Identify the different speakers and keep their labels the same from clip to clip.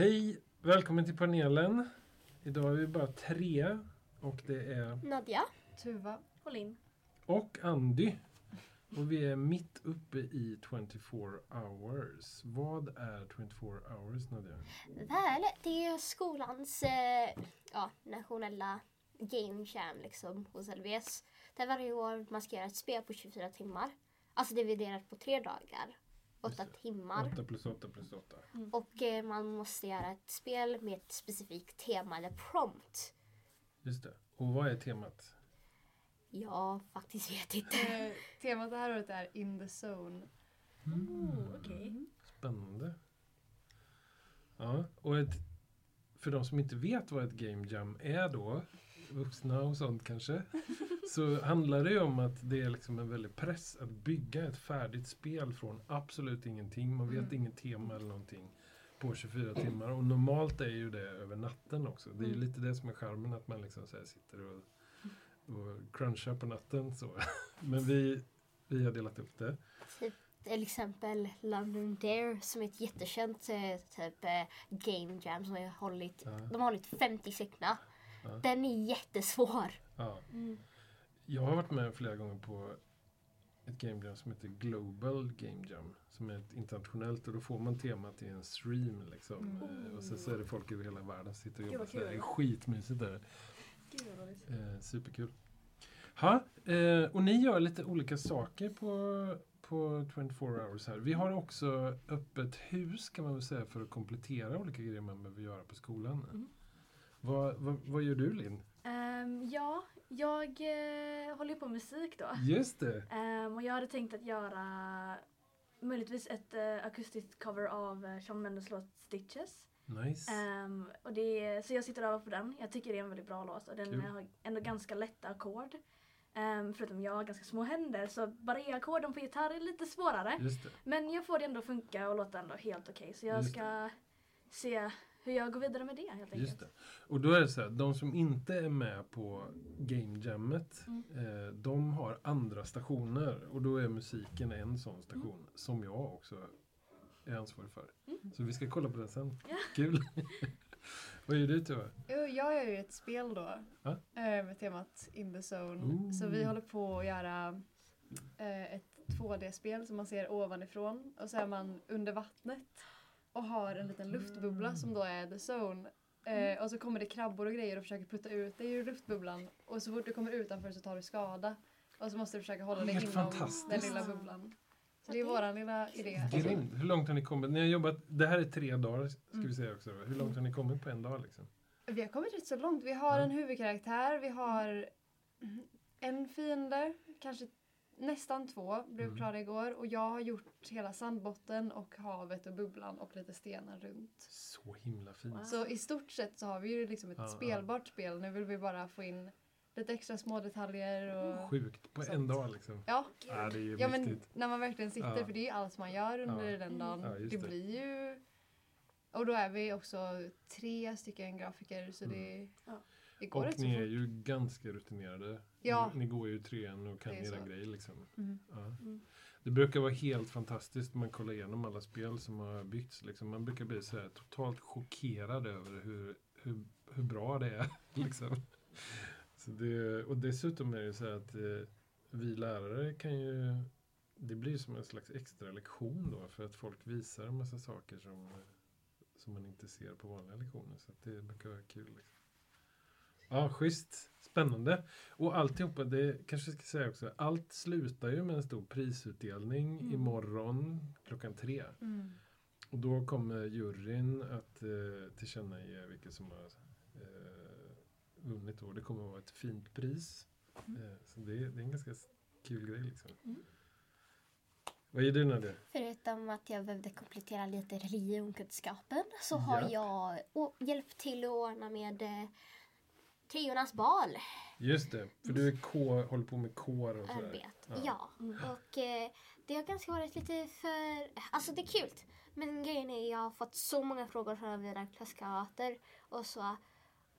Speaker 1: Hej! Välkommen till panelen. Idag är vi bara tre och det är
Speaker 2: Nadja.
Speaker 3: Tuva.
Speaker 2: Och Linn.
Speaker 1: och Andy. Och vi är mitt uppe i 24 hours. Vad är 24 hours Nadja?
Speaker 2: Väl, det är skolans eh, ja, nationella game jam liksom hos LVS. Där varje år man ska göra ett spel på 24 timmar. Alltså dividerat på tre dagar. Åtta timmar.
Speaker 1: 8 plus 8 plus 8.
Speaker 2: Och eh, man måste göra ett spel med ett specifikt tema eller prompt.
Speaker 1: Just det. Och vad är temat?
Speaker 2: Jag faktiskt vet inte.
Speaker 3: Eh, temat det här året är In the Zone.
Speaker 2: Okej.
Speaker 1: Spännande. Ja, och ett, för de som inte vet vad ett game jam är då, vuxna och sånt kanske, så handlar det ju om att det är liksom en väldig press att bygga ett färdigt spel från absolut ingenting. Man vet
Speaker 3: Mm.
Speaker 1: inget tema eller någonting på 24 timmar. Och normalt är ju det över natten också. Det är ju
Speaker 3: Mm.
Speaker 1: lite det som är charmen, att man liksom sitter och, och crunchar på natten. Så. Men vi, vi har delat upp det.
Speaker 2: Till exempel London Dare som är ett jättekänt eh, typ eh, game jam som har hållit,
Speaker 1: Ja.
Speaker 2: de har hållit 50 stycken.
Speaker 1: Ja.
Speaker 2: Den är jättesvår.
Speaker 1: Ja. Jag har varit med flera gånger på ett game jam som heter Global Game Jam. Som är ett internationellt och då får man temat i en stream. Liksom. Eh, Och sen så är det folk över hela världen som sitter och jobbar. Det är skitmysigt. Där. Eh, superkul. Ha, eh, och ni gör lite olika saker på, på 24 hours här. Vi har också öppet hus kan man väl säga för att komplettera olika grejer man behöver göra på skolan.
Speaker 3: Mm.
Speaker 1: Vad, vad, vad gör du Linn?
Speaker 4: Ehm, ja, jag eh, håller ju på med musik då.
Speaker 1: Just det!
Speaker 4: Ehm, och jag hade tänkt att göra möjligtvis ett uh, akustiskt cover av uh, Shawn Mendes låt Stitches.
Speaker 1: Nice.
Speaker 4: Ehm, och det så jag sitter över på den. Jag tycker det är en väldigt bra låt och den
Speaker 1: Kul.
Speaker 4: har ändå ganska lätta ackord. Ehm, förutom jag har ganska små händer så bara E-ackorden på gitarr är lite svårare.
Speaker 1: Just det.
Speaker 4: Men jag får det ändå funka och låta ändå helt okej. Så jag
Speaker 1: Just
Speaker 4: ska se hur jag går vidare med det helt enkelt.
Speaker 1: Just det. Och då är det så här, de som inte är med på Game Jammet,
Speaker 4: Mm.
Speaker 1: eh, de har andra stationer. Och då är musiken en sån station,
Speaker 4: Mm.
Speaker 1: som jag också är ansvarig för. Så vi ska kolla på den sen.
Speaker 4: Ja.
Speaker 1: Kul! Vad gör du Tuva?
Speaker 3: Jo, Jag gör ju ett spel då
Speaker 1: Ja.
Speaker 3: eh, med temat In the Zone.
Speaker 1: Ooh.
Speaker 3: Så vi håller på att göra eh, ett 2D-spel som man ser ovanifrån och så är man under vattnet och har en liten luftbubbla som då är the zone. Eh, och så kommer det krabbor och grejer och försöker putta ut dig ur luftbubblan och så fort du kommer utanför så tar du skada. Och så måste du försöka hålla dig inom den lilla bubblan. Så det är våran lilla idé.
Speaker 1: Grymt. Hur långt har ni kommit? Ni har jobbat, det här är tre dagar ska vi säga också. Hur långt har ni kommit på en dag? Liksom?
Speaker 3: Vi har kommit rätt så långt. Vi har en huvudkaraktär, vi har en fiende, kanske nästan två, blev
Speaker 1: Mm.
Speaker 3: klara igår. Och jag har gjort hela sandbotten och havet och bubblan och lite stenar runt.
Speaker 1: Så himla fint.
Speaker 4: Wow.
Speaker 3: Så i stort sett så har vi ju liksom ett
Speaker 1: Ja, ja.
Speaker 3: spelbart spel. Nu vill vi bara få in lite extra små detaljer och...
Speaker 1: Sjukt. På en
Speaker 3: Sånt.
Speaker 1: dag liksom.
Speaker 3: Ja,
Speaker 1: Ja, det är ju
Speaker 3: ja men när man verkligen sitter,
Speaker 1: Ja.
Speaker 3: för det är ju allt man gör under
Speaker 1: Ja.
Speaker 3: den dagen.
Speaker 1: Ja, just
Speaker 3: det
Speaker 1: det.
Speaker 3: blir ju... Och då är vi också tre stycken grafiker så det,
Speaker 4: Ja.
Speaker 3: det går
Speaker 1: Och ni är ju ganska rutinerade.
Speaker 3: Ja.
Speaker 1: Ni, går ju trean och kan era grejer liksom.
Speaker 3: Mm.
Speaker 1: Ja.
Speaker 4: Mm.
Speaker 1: Det brukar vara helt fantastiskt när man kollar igenom alla spel som har byggts. Liksom. Man brukar bli så här totalt chockerad över hur, hur, hur bra det är. liksom. så det, och dessutom är det så här att eh, vi lärare kan ju... Det blir som en slags extra lektion då för att folk visar en massa saker som, som man inte ser på vanliga lektioner. Så att det brukar vara kul. Liksom. Ja, schysst. Spännande. Och alltihopa, det kanske ska säga också, allt slutar ju med en stor prisutdelning
Speaker 4: Mm.
Speaker 1: imorgon klockan tre.
Speaker 3: Mm.
Speaker 1: Och då kommer juryn att eh, tillkännage vilka som har eh, vunnit. Det kommer att vara ett fint pris. Eh, så det, det är en ganska kul grej liksom.
Speaker 4: Mm.
Speaker 1: Vad gör du Nadia?
Speaker 2: Förutom att jag behövde komplettera lite religionkunskapen så
Speaker 1: Ja.
Speaker 2: har jag hjälpt till att ordna med eh, Treornas bal.
Speaker 1: Just det, för du är kår, håller på med kår och sådär.
Speaker 2: Arbet. Ja. Och eh, det har ganska varit lite för... Alltså det är kul. Men grejen är jag har fått så många frågor från mina klasskamrater och så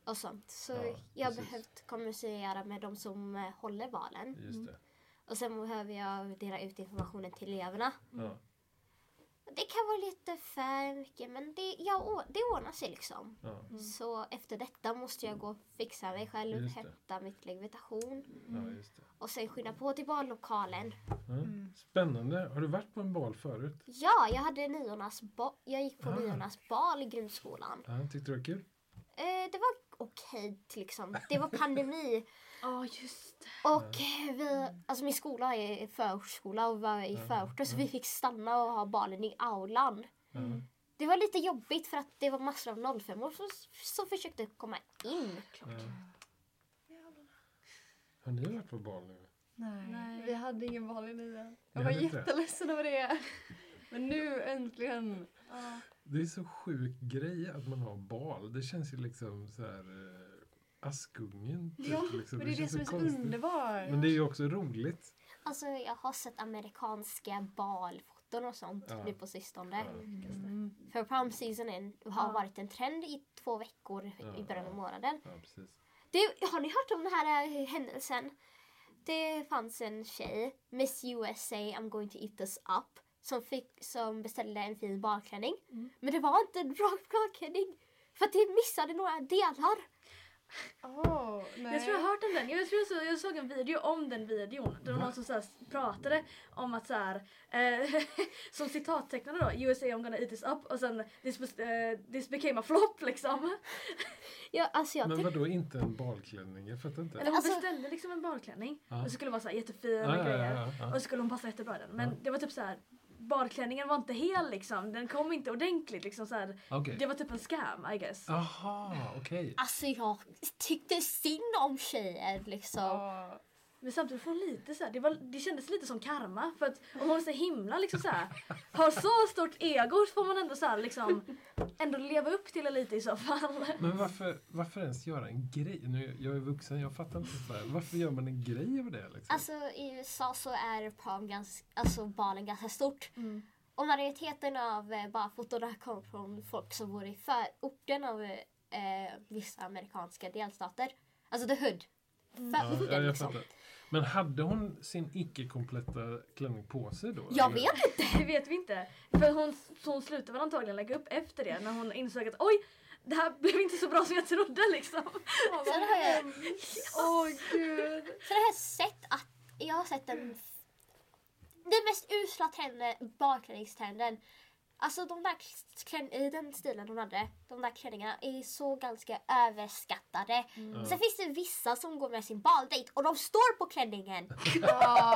Speaker 2: och sånt. Så
Speaker 1: Ja,
Speaker 2: jag har behövt kommunicera med de som eh, håller valen.
Speaker 1: Just det.
Speaker 2: Och sen behöver jag dela ut informationen till eleverna.
Speaker 1: Ja.
Speaker 2: Det kan vara lite för mycket men det, ja, å- det ordnar sig liksom.
Speaker 1: Ja,
Speaker 2: Så efter detta måste jag gå och fixa mig själv,
Speaker 1: Just det.
Speaker 2: hämta mitt legitimation
Speaker 1: ja just det.
Speaker 2: och sen skynda på till ballokalen.
Speaker 1: Ja. Spännande. Har du varit på en bal förut?
Speaker 2: Ja, jag hade niornas ba- jag gick på
Speaker 1: Ah.
Speaker 2: niornas bal i grundskolan.
Speaker 1: Ja, tyckte du det var kul?
Speaker 2: Eh, det var okej liksom. Det var pandemi
Speaker 4: Ja, just det.
Speaker 2: och vi, alltså min skola är förskola och var i
Speaker 1: Ja,
Speaker 2: förorten så vi fick stanna och ha balen i aulan.
Speaker 1: Ja.
Speaker 2: Det var lite jobbigt för att det var massor av 05 år som, som försökte komma in.
Speaker 1: Ja. Har ni varit på bal nu?
Speaker 3: Nej.
Speaker 4: Nej.
Speaker 3: Vi hade ingen bal i nian.
Speaker 1: Ni
Speaker 3: Jag var jätteledsen över det. Men nu äntligen.
Speaker 4: Ja.
Speaker 1: Det är så sjuk grej att man har bal. Det känns ju liksom så här eh, Askungen. Typ,
Speaker 3: Ja,
Speaker 1: liksom.
Speaker 3: men det är det som är så
Speaker 1: konstigt.
Speaker 3: underbart.
Speaker 1: Men det är ju också roligt.
Speaker 2: Alltså jag har sett amerikanska balfoton och sånt
Speaker 1: Ja.
Speaker 2: nu på sistone.
Speaker 1: Ja.
Speaker 3: Mm.
Speaker 2: För prom seasonen har
Speaker 4: Ja.
Speaker 2: varit en trend i två veckor
Speaker 1: Ja,
Speaker 2: i början av månaden. Det, har ni hört om den här eh, händelsen? Det fanns en tjej, Miss USA I'm going to eat this up, som, fick, som beställde en fin balklänning.
Speaker 4: Mm.
Speaker 2: Men det var inte en bra balklänning. För att det missade några delar.
Speaker 3: Nej.
Speaker 4: Jag tror jag har hört om den. Jag, tror jag, så, jag såg en video om den videon. Det var
Speaker 1: Va?
Speaker 4: någon som så här, pratade om att så här, eh, som citattecknade då, USA I'm gonna eat this up och sen this, was, eh, this became a flop liksom.
Speaker 2: Ja, alltså jag
Speaker 1: Men vadå inte en balklänning? Jag fattar inte.
Speaker 4: Eller hon
Speaker 2: Alltså-
Speaker 4: beställde liksom en balklänning
Speaker 1: Ja.
Speaker 4: och så skulle vara så här jättefin
Speaker 1: Ja,
Speaker 4: och grejer.
Speaker 1: ja, ja.
Speaker 4: Och så skulle hon passa jättebra i den. Men det var typ så här. Balklänningen var inte hel liksom. Den kom inte ordentligt liksom så här.
Speaker 1: Okej.
Speaker 4: Det var typ en scam I guess.
Speaker 1: Aha, okej.
Speaker 2: Alltså jag tyckte synd om tjejer liksom.
Speaker 3: Ja.
Speaker 4: Men samtidigt får hon lite så här, det, var, det kändes lite som karma. För att om hon är så himla liksom så här, har så stort ego så får man ändå så här, liksom ändå leva upp till det lite i så fall.
Speaker 1: Men varför, varför ens göra en grej? Nu, jag är vuxen, jag fattar inte. Så här. Varför gör man en grej av det? Liksom?
Speaker 2: Alltså i USA så är prom ganska, alltså balen ganska stort.
Speaker 4: Mm.
Speaker 2: Och majoriteten av eh, barfotorna kommer från folk som bor i förorten av eh, vissa amerikanska delstater. Alltså the hood.
Speaker 1: ja, ja,
Speaker 2: Förorten
Speaker 1: jag
Speaker 2: liksom.
Speaker 1: Men hade hon sin icke-kompletta klänning på sig då?
Speaker 2: Jag
Speaker 1: eller?
Speaker 2: vet inte.
Speaker 4: Det vet vi inte. För hon, så hon slutade väl antagligen lägga upp efter det när hon insåg att oj, det här blev inte så bra som jag trodde liksom.
Speaker 2: Sen har jag,
Speaker 3: Åh gud.
Speaker 2: sen har jag sett att jag har sett den den mest usla trenden, barklänningstrenden. Alltså de där klän, i den stilen hon hade, de där klänningarna är så ganska överskattade.
Speaker 1: Ja.
Speaker 2: Sen finns det vissa som går med sin baldejt och de står på klänningen.
Speaker 3: Ja,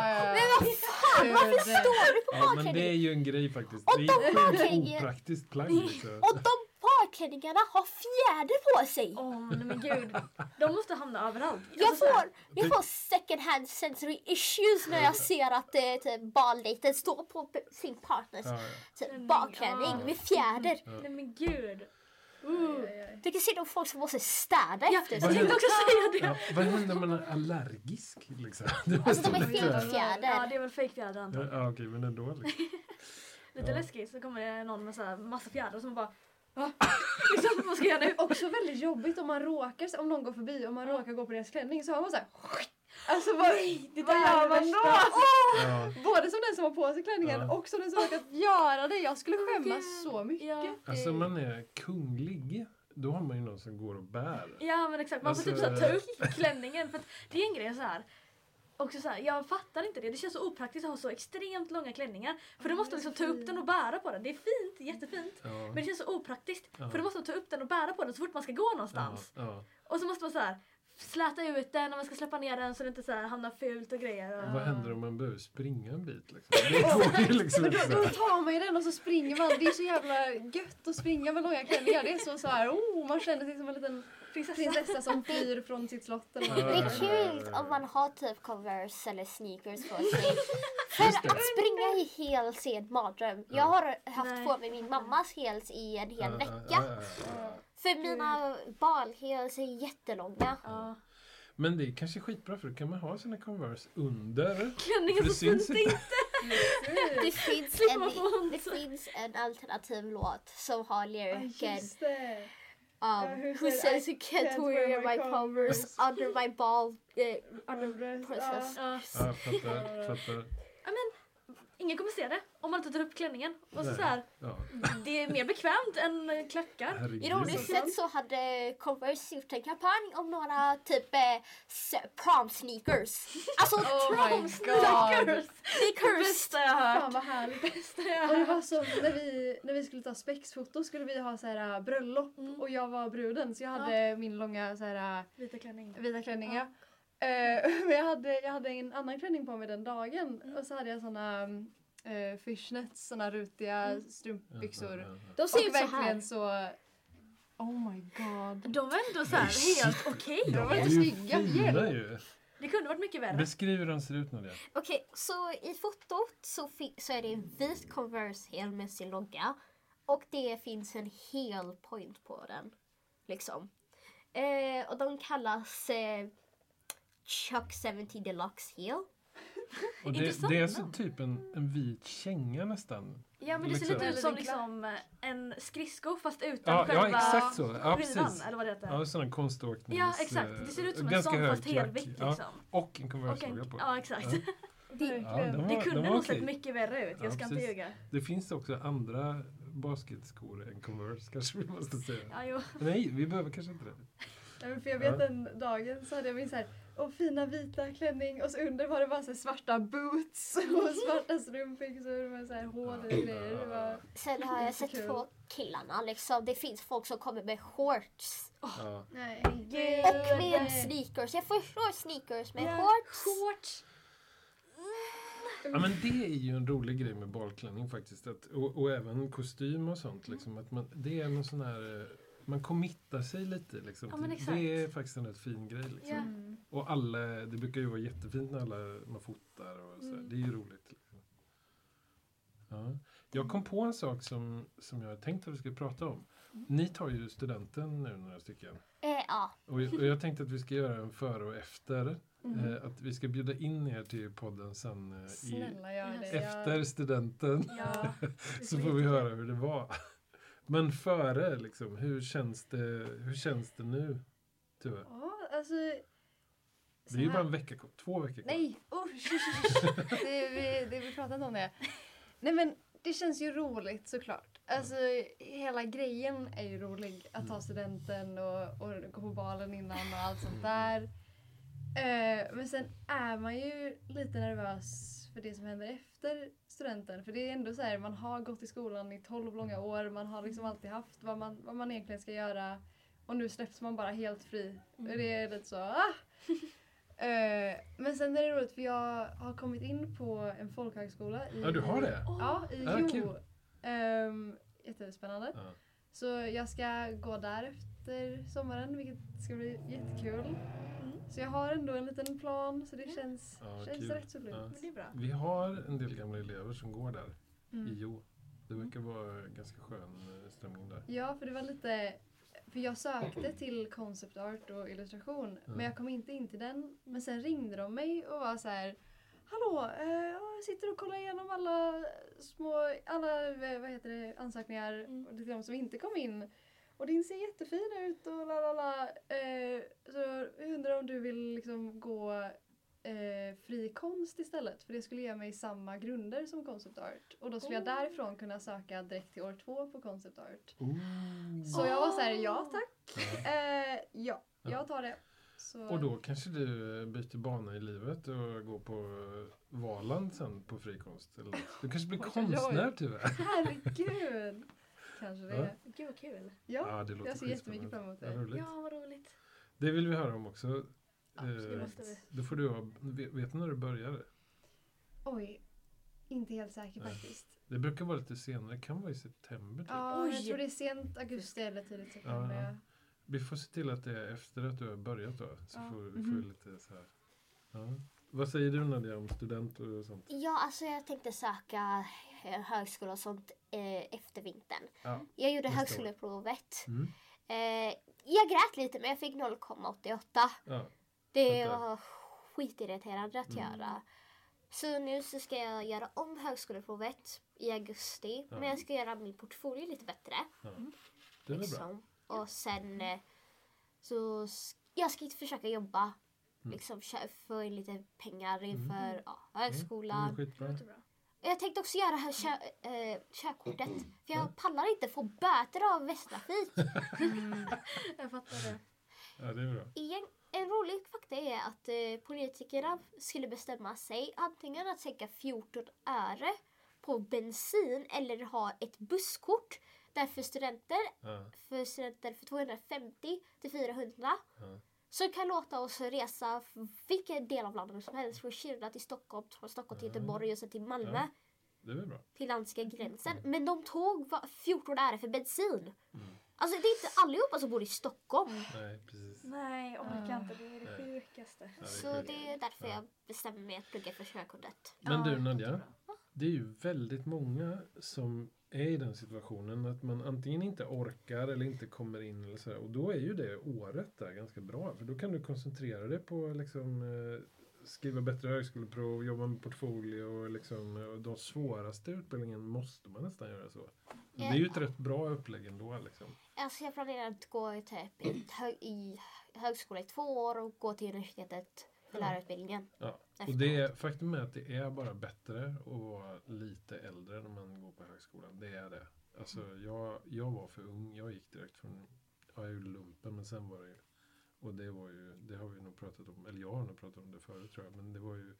Speaker 3: ja.
Speaker 2: Men vad fan, varför står du på
Speaker 1: Ja, men det
Speaker 2: balklänningen?
Speaker 1: är ju en grej faktiskt.
Speaker 2: Och
Speaker 1: Det är
Speaker 2: de
Speaker 1: ett opraktiskt plagg. Liksom.
Speaker 2: Och de barklänningarna har fjäder på sig.
Speaker 4: Åh nej men gud. De måste hamna överallt.
Speaker 2: Jag
Speaker 4: Alltså,
Speaker 2: får, jag får second hand sensory issues när jag ser att eh, typ baldejten står på sin partners
Speaker 1: Ja, ja.
Speaker 2: typ,
Speaker 4: ja.
Speaker 2: med fjäder.
Speaker 4: Nej men gud.
Speaker 2: Du kan se de folk som måste städa
Speaker 4: Ja,
Speaker 2: efter
Speaker 4: jag
Speaker 2: sig.
Speaker 4: tänkte också säga det.
Speaker 1: Ja, vad händer om man är allergisk? Liksom? Det
Speaker 2: Alltså de är fejkfjäder.
Speaker 4: Ja det är väl fejkfjäder
Speaker 1: Ja,
Speaker 4: antagligen.
Speaker 1: ja, okej, men ändå. Liksom.
Speaker 4: Lite
Speaker 1: Ja.
Speaker 4: läskigt så kommer det någon med så här massa fjädrar som bara Va? liksom, vad ska jag göra nu?
Speaker 3: Också väldigt jobbigt om man råkar, om någon går förbi och man råkar gå på deras klänning så har man så här. Alltså vad,
Speaker 4: det
Speaker 3: vad gör
Speaker 4: är
Speaker 3: man då?
Speaker 4: värsta.
Speaker 1: Ja.
Speaker 3: Både som den som har på sig klänningen
Speaker 1: Ja.
Speaker 3: och som den som har råkat göra det. Jag skulle skämmas
Speaker 4: Gud.
Speaker 3: så mycket.
Speaker 4: Ja.
Speaker 1: Alltså man är kunglig. Då har man ju någon som går och bär.
Speaker 4: Ja men exakt, man får typ
Speaker 1: Alltså-
Speaker 4: så här, ta upp klänningen för att det är en grej så här. Också så här, jag fattar inte det. Det känns så opraktiskt att ha så extremt långa klänningar. För du måste liksom ta upp den och bära på den. Det är fint, jättefint.
Speaker 1: Ja.
Speaker 4: Men det känns så opraktiskt.
Speaker 1: Ja.
Speaker 4: För du måste ta upp den och bära på den så fort man ska gå någonstans.
Speaker 1: Ja.
Speaker 4: Och så måste man så här släta ut den och man ska släppa ner den så det inte så här hamnar fult och grejer. Och...
Speaker 1: Vad händer om man behöver springa en bit? Liksom? Det liksom
Speaker 3: då, då tar man ju den och så springer man. Det är så jävla gött att springa med långa klänningar. Det är så, så här, oh, man känner sig som en liten
Speaker 4: Prinsessa.
Speaker 3: prinsessa som flyr från sitt slott. Eller
Speaker 2: Det är kul om man har typ Converse eller sneakers på sig. För att springa i heels är en mardröm. Jag har haft
Speaker 4: Nej.
Speaker 2: på mig min mammas heels i en hel vecka. För mina balheels är jättelånga.
Speaker 1: Men det är kanske skitbra för då kan man ha sina Converse under.
Speaker 4: Klänningen så syns det inte.
Speaker 2: Det finns, en, det finns en alternativ låt som har lyriken. Um,
Speaker 3: Ja, hur
Speaker 2: Who
Speaker 3: säger
Speaker 2: says you can't wear my Converse under my ball eh, under
Speaker 3: Under-
Speaker 2: princess.
Speaker 4: Ja.
Speaker 1: Ja, fattar, fattar.
Speaker 4: Ja, men ingen kommer se det om man inte tar upp klänningen. Och så, här,
Speaker 1: Ja,
Speaker 4: det är mer bekvämt än klackar.
Speaker 1: herregud.
Speaker 2: Ironiskt sett så hade Converse gjort en kampanj om några typ eh, prom sneakers. Alltså
Speaker 3: Oh
Speaker 2: prom sneakers! Sneakers.
Speaker 4: bästa jag har
Speaker 3: Fan
Speaker 4: hört.
Speaker 3: vad härligt.
Speaker 4: Bästa jag
Speaker 3: Och
Speaker 4: har
Speaker 3: det
Speaker 4: hört.
Speaker 3: var så när vi, när vi skulle ta spexfoto skulle vi ha så här bröllop
Speaker 4: Mm.
Speaker 3: och jag var bruden så jag hade min långa så här
Speaker 4: Vita klänning.
Speaker 3: vita klänning. Ja. Eh, men jag hade, jag hade en annan klänning på mig den dagen
Speaker 4: Mm.
Speaker 3: och så hade jag såna uh, fishnets, såna rutiga
Speaker 4: Mm.
Speaker 3: strumpbyxor.
Speaker 1: Ja, ja, ja.
Speaker 2: De ser
Speaker 3: Och
Speaker 2: ut så här.
Speaker 3: verkligen så... Oh my god.
Speaker 4: De var ändå så här helt okej.
Speaker 3: De var
Speaker 1: De är
Speaker 3: lite
Speaker 1: ju
Speaker 3: snygga.
Speaker 1: fina ju.
Speaker 4: Det kunde varit mycket värre.
Speaker 1: Beskriv hur de ser ut Nadia.
Speaker 2: Okej, så i fotot så, så är det en vit Converse-häl med sin logga. Och det finns en hel point på den. Liksom. Eh, och de kallas eh, Chuck 70 Deluxe Heel.
Speaker 1: Och det, det är så typ en, en vit känga nästan.
Speaker 4: Ja men det ser
Speaker 1: Liksom.
Speaker 4: lite ut som
Speaker 3: Eller
Speaker 4: liksom eh, en skridsko fast utan
Speaker 1: Ja,
Speaker 4: själva
Speaker 1: ja exakt så. Ja, precis.
Speaker 4: Eller vad det heter.
Speaker 1: Ja, sån här konståknings...
Speaker 4: Ja exakt, det ser ut som en sån fast helvitt liksom.
Speaker 1: Ja, och en Converse-logga
Speaker 4: en,
Speaker 1: på.
Speaker 4: ja exakt.
Speaker 1: Ja.
Speaker 2: Det,
Speaker 1: Ja, var,
Speaker 4: Det kunde nog sett mycket värre ut, jag
Speaker 1: Ja,
Speaker 4: ska inte
Speaker 1: precis.
Speaker 4: ljuga.
Speaker 1: Det finns också andra basketskor än Converse kanske vi måste säga.
Speaker 4: Ja, jo.
Speaker 1: Nej, vi behöver kanske inte det.
Speaker 3: Ja, men för jag vet den dagen så hade jag min så här, och fina vita klänning och så under var det bara så här svarta boots och svarta strumpbyxor med så här hål och grejer. Var...
Speaker 2: sen har jag sett på killarna. Liksom. Det finns folk som kommer med shorts.
Speaker 1: Ja.
Speaker 3: Nej.
Speaker 2: Och med sneakers. Jag förstår sneakers med
Speaker 4: Ja,
Speaker 2: shorts.
Speaker 4: Shorts.
Speaker 1: ja, men det är ju en rolig grej med balklänning faktiskt. Att, och, och även kostym och sånt. Liksom, att man, det är någon sån här... Man committar sig lite. Liksom.
Speaker 4: Ja, men
Speaker 1: Det- är faktiskt en rätt fin grej. Liksom.
Speaker 3: Mm.
Speaker 1: Och alla, det brukar ju vara jättefint när alla, man fotar och så.
Speaker 4: Mm.
Speaker 1: Det är ju roligt. Liksom. Ja. Jag kom på en sak som, som jag tänkte att vi skulle prata om. Ni tar ju studenten nu några stycken.
Speaker 2: Eh, ja.
Speaker 1: Och, och jag tänkte att vi ska göra en före och efter.
Speaker 3: Mhm.
Speaker 1: Eh, att vi ska bjuda in er till podden sen eh, i,
Speaker 3: Snälla gör det.
Speaker 1: efter studenten.
Speaker 3: Ja.
Speaker 1: Så får vi höra hur det var. Men före, liksom, hur känns det, hur känns det nu? Tuve?
Speaker 3: Ja, alltså...
Speaker 1: Det är ju bara en vecka kvar, två veckor kvar.
Speaker 3: Nej! Oh, det, vi, det, vi pratade inte om det. Nej men det känns ju roligt såklart. Alltså hela grejen är ju rolig. Att ta
Speaker 1: Mm.
Speaker 3: studenten och, och gå på balen innan och allt sånt där. Eh, men sen är man ju lite nervös för det som händer efter studenten. För det är ändå så här, man har gått i skolan i 12 långa år. Man har liksom alltid haft vad man, vad man egentligen ska göra. Och nu släpps man bara helt fri. Och det är lite så, ah! Eh, men sen är det roligt för jag har kommit in på en folkhögskola. I,
Speaker 1: Ja, du har det?
Speaker 3: Ja, i
Speaker 1: Ah,
Speaker 3: Jo.
Speaker 1: kul.
Speaker 3: Um, jättespännande.
Speaker 1: Ja.
Speaker 3: Så jag ska gå där efter sommaren vilket ska bli jättekul. Så jag har ändå en liten plan så det känns,
Speaker 1: Ja,
Speaker 3: känns
Speaker 1: kul.
Speaker 3: rätt så lugnt.
Speaker 1: Ja.
Speaker 4: Men det är bra.
Speaker 1: Vi har en del gamla elever som går där i
Speaker 3: Mm.
Speaker 1: Jo. Det verkar vara ganska skön eh, stämning där.
Speaker 3: Ja, för det var lite... För jag sökte till concept art och illustration men jag kom inte in till den. Men sen ringde de mig och var så här Hallå, eh, jag sitter och kollar igenom alla små, alla eh, vad heter det, ansökningar
Speaker 4: Mm.
Speaker 3: och de som inte kom in. Och din ser jättefin ut och la la la. Eh, så jag undrar om du vill liksom gå eh, fri konst istället. För det skulle ge mig samma grunder som concept art. Och då skulle jag
Speaker 4: Oh.
Speaker 3: därifrån kunna söka direkt till år två på concept art.
Speaker 1: Oh.
Speaker 3: Så jag var så här, ja tack.
Speaker 1: Ja.
Speaker 3: Eh, ja,
Speaker 1: Ja.
Speaker 3: jag tar det. Så,
Speaker 1: Och då kanske du byter bana i livet och går på Valand sen på frikonst. Eller? Du kanske blir konstnär tyvärr.
Speaker 3: Herregud! Kanske det.
Speaker 1: Ja.
Speaker 4: Gud vad kul.
Speaker 3: Ja,
Speaker 1: Ja, det låter
Speaker 3: jag ser jättemycket fram emot
Speaker 1: Ja,
Speaker 3: det.
Speaker 1: roligt.
Speaker 4: Ja vad roligt.
Speaker 1: Det vill vi höra om också.
Speaker 4: Absolut,
Speaker 1: Eh. Då får du ha, vet, du när du börjar?
Speaker 3: Oj, inte helt säker
Speaker 1: Nej.
Speaker 3: faktiskt.
Speaker 1: Det brukar vara lite senare, det kan vara i september typ.
Speaker 3: Ja, jag
Speaker 4: Oj.
Speaker 3: tror det är sent augusti eller tidigt september.
Speaker 1: Ja.
Speaker 3: Ja.
Speaker 1: Vi får se till att det är efter att du har börjat då. Så
Speaker 3: Ja.
Speaker 1: får, får
Speaker 3: Mhm.
Speaker 1: vi lite så här. Ja. Vad säger du Nadia om student och sånt?
Speaker 2: Ja, alltså jag tänkte söka eh, högskola och sånt eh, efter vintern.
Speaker 1: Ja.
Speaker 2: Jag gjorde högskoleprovet.
Speaker 1: Mm.
Speaker 2: Eh, jag grät lite men jag fick 0,88.
Speaker 1: Ja.
Speaker 2: Det var skitirriterande att
Speaker 1: Mm.
Speaker 2: göra. Så nu så ska jag göra om högskoleprovet i augusti.
Speaker 1: Ja.
Speaker 2: Men jag ska göra min portfolio lite bättre.
Speaker 1: ja. Det är väl bra.
Speaker 2: Liksom. Och sen eh, så s- jag ska försöka jobba.
Speaker 1: Mm.
Speaker 2: Liksom få in lite pengar inför ja,
Speaker 1: Mm, det
Speaker 2: högskolan.
Speaker 1: skitbra.
Speaker 4: Det.
Speaker 2: Jag tänkte också göra det här kö, eh, körkortet. För jag pallar inte få böter av Västtrafik.
Speaker 4: Jag fattar det.
Speaker 1: Ja, det är bra.
Speaker 2: En, en rolig fakta är att eh, politikerna skulle bestämma sig antingen att sänka 14 öre på bensin eller ha ett busskort. Där för studenter,
Speaker 1: Ja,
Speaker 2: för studenter för 250 till 400
Speaker 1: ja.
Speaker 2: Så kan låta oss resa vilken del av landet som helst. Från Kiruna till Stockholm, från Stockholm till Göteborg och sen till Malmö.
Speaker 1: Ja. Det är väl bra.
Speaker 2: Till danska gränsen. Men de tog va- 14 öre för bensin.
Speaker 1: Mm.
Speaker 2: Alltså det är inte allihopa som bor i Stockholm.
Speaker 1: Nej, precis.
Speaker 4: Nej, jag orkar inte. Det är det
Speaker 1: Nej.
Speaker 4: sjukaste.
Speaker 1: Ja,
Speaker 2: Så det är därför
Speaker 1: Ja.
Speaker 2: jag bestämmer mig att plugga för körkortet.
Speaker 1: Men du Nadja, det är ju väldigt många som är i den situationen att man antingen inte orkar eller inte kommer in eller så. Och då är ju det året där ganska bra. För då kan du koncentrera dig på liksom eh, skriva bättre högskoleprov, jobba med portfolio och liksom eh, de svåraste utbildningen måste man nästan göra så. Det är ju ett rätt bra upplägg ändå liksom.
Speaker 2: Alltså jag planerar att gå i, typ, i, högskola i två år och gå till universitetet lärarutbildningen.
Speaker 1: Ja. Och det är, faktum är att det är bara bättre att vara lite äldre när man går på högskolan. Det är det. Alltså jag, jag var för ung. Jag gick direkt från, ja, jag gjorde lumpen men sen var det ju, och det var ju, det har vi nog pratat om, eller jag har nog pratat om det förut tror jag, men det var ju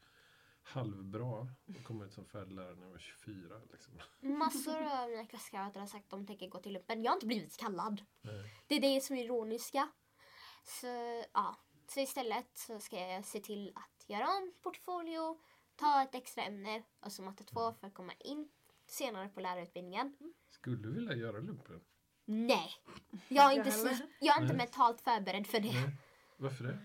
Speaker 1: halvbra att komma ut som färdig lärare när jag var 24 liksom.
Speaker 2: Massor av mina klasskamrater har sagt att de tänker gå till lumpen. Jag har inte blivit kallad.
Speaker 1: Nej.
Speaker 2: Det är det som är ironiska. Så, ja. Så istället så ska jag se till att göra om portfolio, ta ett extra ämne, alltså matte 2 för att komma in senare på lärarutbildningen.
Speaker 1: Skulle du vilja göra lumpen?
Speaker 2: Nej, jag är
Speaker 4: Inte jag
Speaker 2: är inte mentalt förberedd för det.
Speaker 1: Nej. Varför det?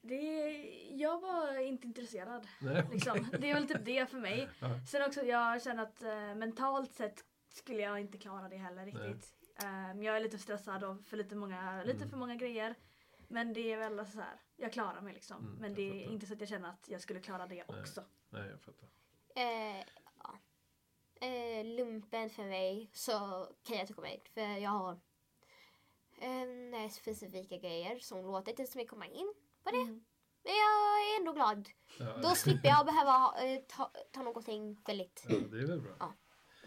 Speaker 4: Det, jag var inte intresserad.
Speaker 1: Nej.
Speaker 4: Liksom. Det är väl typ det för mig.
Speaker 1: Ja.
Speaker 4: Sen också, jag känner att eh, mentalt sett skulle jag inte klara det heller riktigt. Um, jag är lite stressad och för lite, många, lite
Speaker 1: Mm.
Speaker 4: för många grejer. Men det är väl så här, jag klarar mig liksom.
Speaker 1: Mm,
Speaker 4: men det är inte så att jag känner att jag skulle klara det
Speaker 1: Nej.
Speaker 4: också.
Speaker 1: Nej, jag fattar.
Speaker 2: Eh, ja. eh, lumpen för mig så kan jag inte komma in för jag har eh, specifika grejer som låter inte så mycket komma in på det.
Speaker 4: Mm.
Speaker 2: Men jag är ändå glad.
Speaker 1: Ja.
Speaker 2: Då slipper jag behöva eh, ta, ta någonting väldigt...
Speaker 1: Ja, det är väl bra.
Speaker 2: Ja.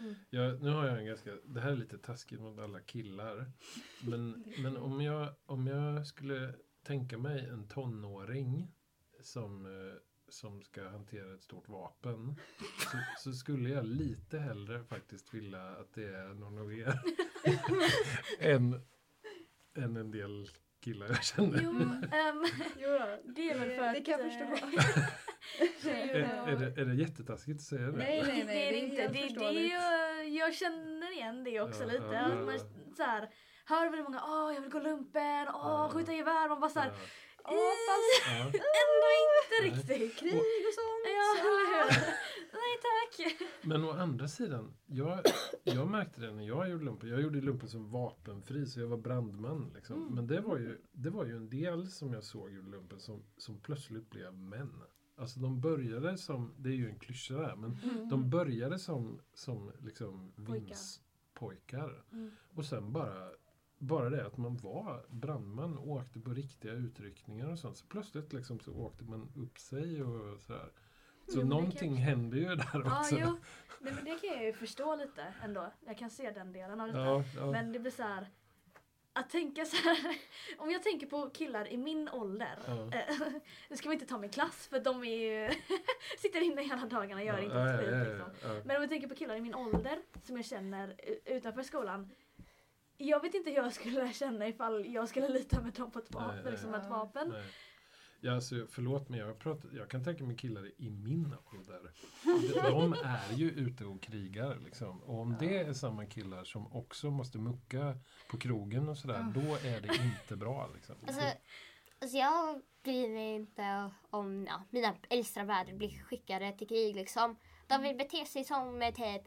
Speaker 4: Mm.
Speaker 1: Jag, nu har jag en ganska, det här är lite taskigt mot alla killar. Men, men om, jag, om jag skulle tänka mig en tonåring som, eh, som ska hantera ett stort vapen. Så, så skulle jag lite hellre faktiskt vilja att det är någon av er. än, än en del killar jag känner.
Speaker 4: Jo,
Speaker 3: Jo då,
Speaker 4: det är väl för att...
Speaker 3: det kan jag
Speaker 4: eh,
Speaker 3: förstå.
Speaker 4: det
Speaker 1: är Är, det, är det jättetaskigt att säga det?
Speaker 3: Nej, nej, nej.
Speaker 4: det är det inte. Det, det är ju, jag känner igen det också
Speaker 1: Ja,
Speaker 4: lite.
Speaker 1: ja,
Speaker 4: Att
Speaker 1: ja.
Speaker 4: man så här, hör väldigt många åh jag vill gå lumpen, åh skjuta gevär. Man bara så här,
Speaker 1: Ja.
Speaker 4: fast
Speaker 1: Ja.
Speaker 4: ändå inte riktigt.
Speaker 3: Krig och sånt.
Speaker 4: Ja, eller hur? Nej tack.
Speaker 1: Men å andra sidan, jag, jag märkte det när jag gjorde lumpen. Jag gjorde lumpen som vapenfri, så jag var brandman. Liksom.
Speaker 4: Mm.
Speaker 1: Men det var, ju, det var ju en del som jag såg gjorde lumpen som, som plötsligt blev män. Alltså de började som, det är ju en klyscha där, men
Speaker 4: Mm.
Speaker 1: de började som, som liksom
Speaker 4: Pojkar.
Speaker 1: vinspojkar.
Speaker 4: Mm.
Speaker 1: Och sen bara, bara det att man var brandman och åkte på riktiga utryckningar och sånt. Så plötsligt liksom så åkte man upp sig och sådär. Så
Speaker 4: Jo,
Speaker 1: någonting
Speaker 4: kan-
Speaker 1: hände ju där
Speaker 4: Ja,
Speaker 1: också.
Speaker 4: jo. Nej, men det kan jag ju förstå lite ändå. Jag kan se den delen av detta.
Speaker 1: Ja, ja.
Speaker 4: Men det blir så här. Att tänka så här. Om jag tänker på killar i min ålder.
Speaker 1: Ja.
Speaker 4: eh, Nu ska vi inte ta min klass för de är ju sitter inne hela dagarna och gör inte ett skit. Liksom. Men om vi tänker på killar i min ålder som jag känner utanför skolan. Jag vet inte hur jag skulle känna ifall jag skulle lita med dem på ett
Speaker 1: Nej,
Speaker 4: vapen.
Speaker 1: nej.
Speaker 4: Liksom ett
Speaker 3: Ja.
Speaker 4: vapen.
Speaker 1: Nej. Ja, alltså, förlåt men jag, har pratat, jag kan tänka mig killar i min ålder. De, de är ju ute och krigar. Liksom. Och om det är samma killar som också måste mucka på krogen och sådär, då är det inte bra. Liksom.
Speaker 2: Alltså, alltså jag bryr mig inte om ja, mina äldsta bröder blir skickade till krig liksom. De vill bete sig som eh, typ,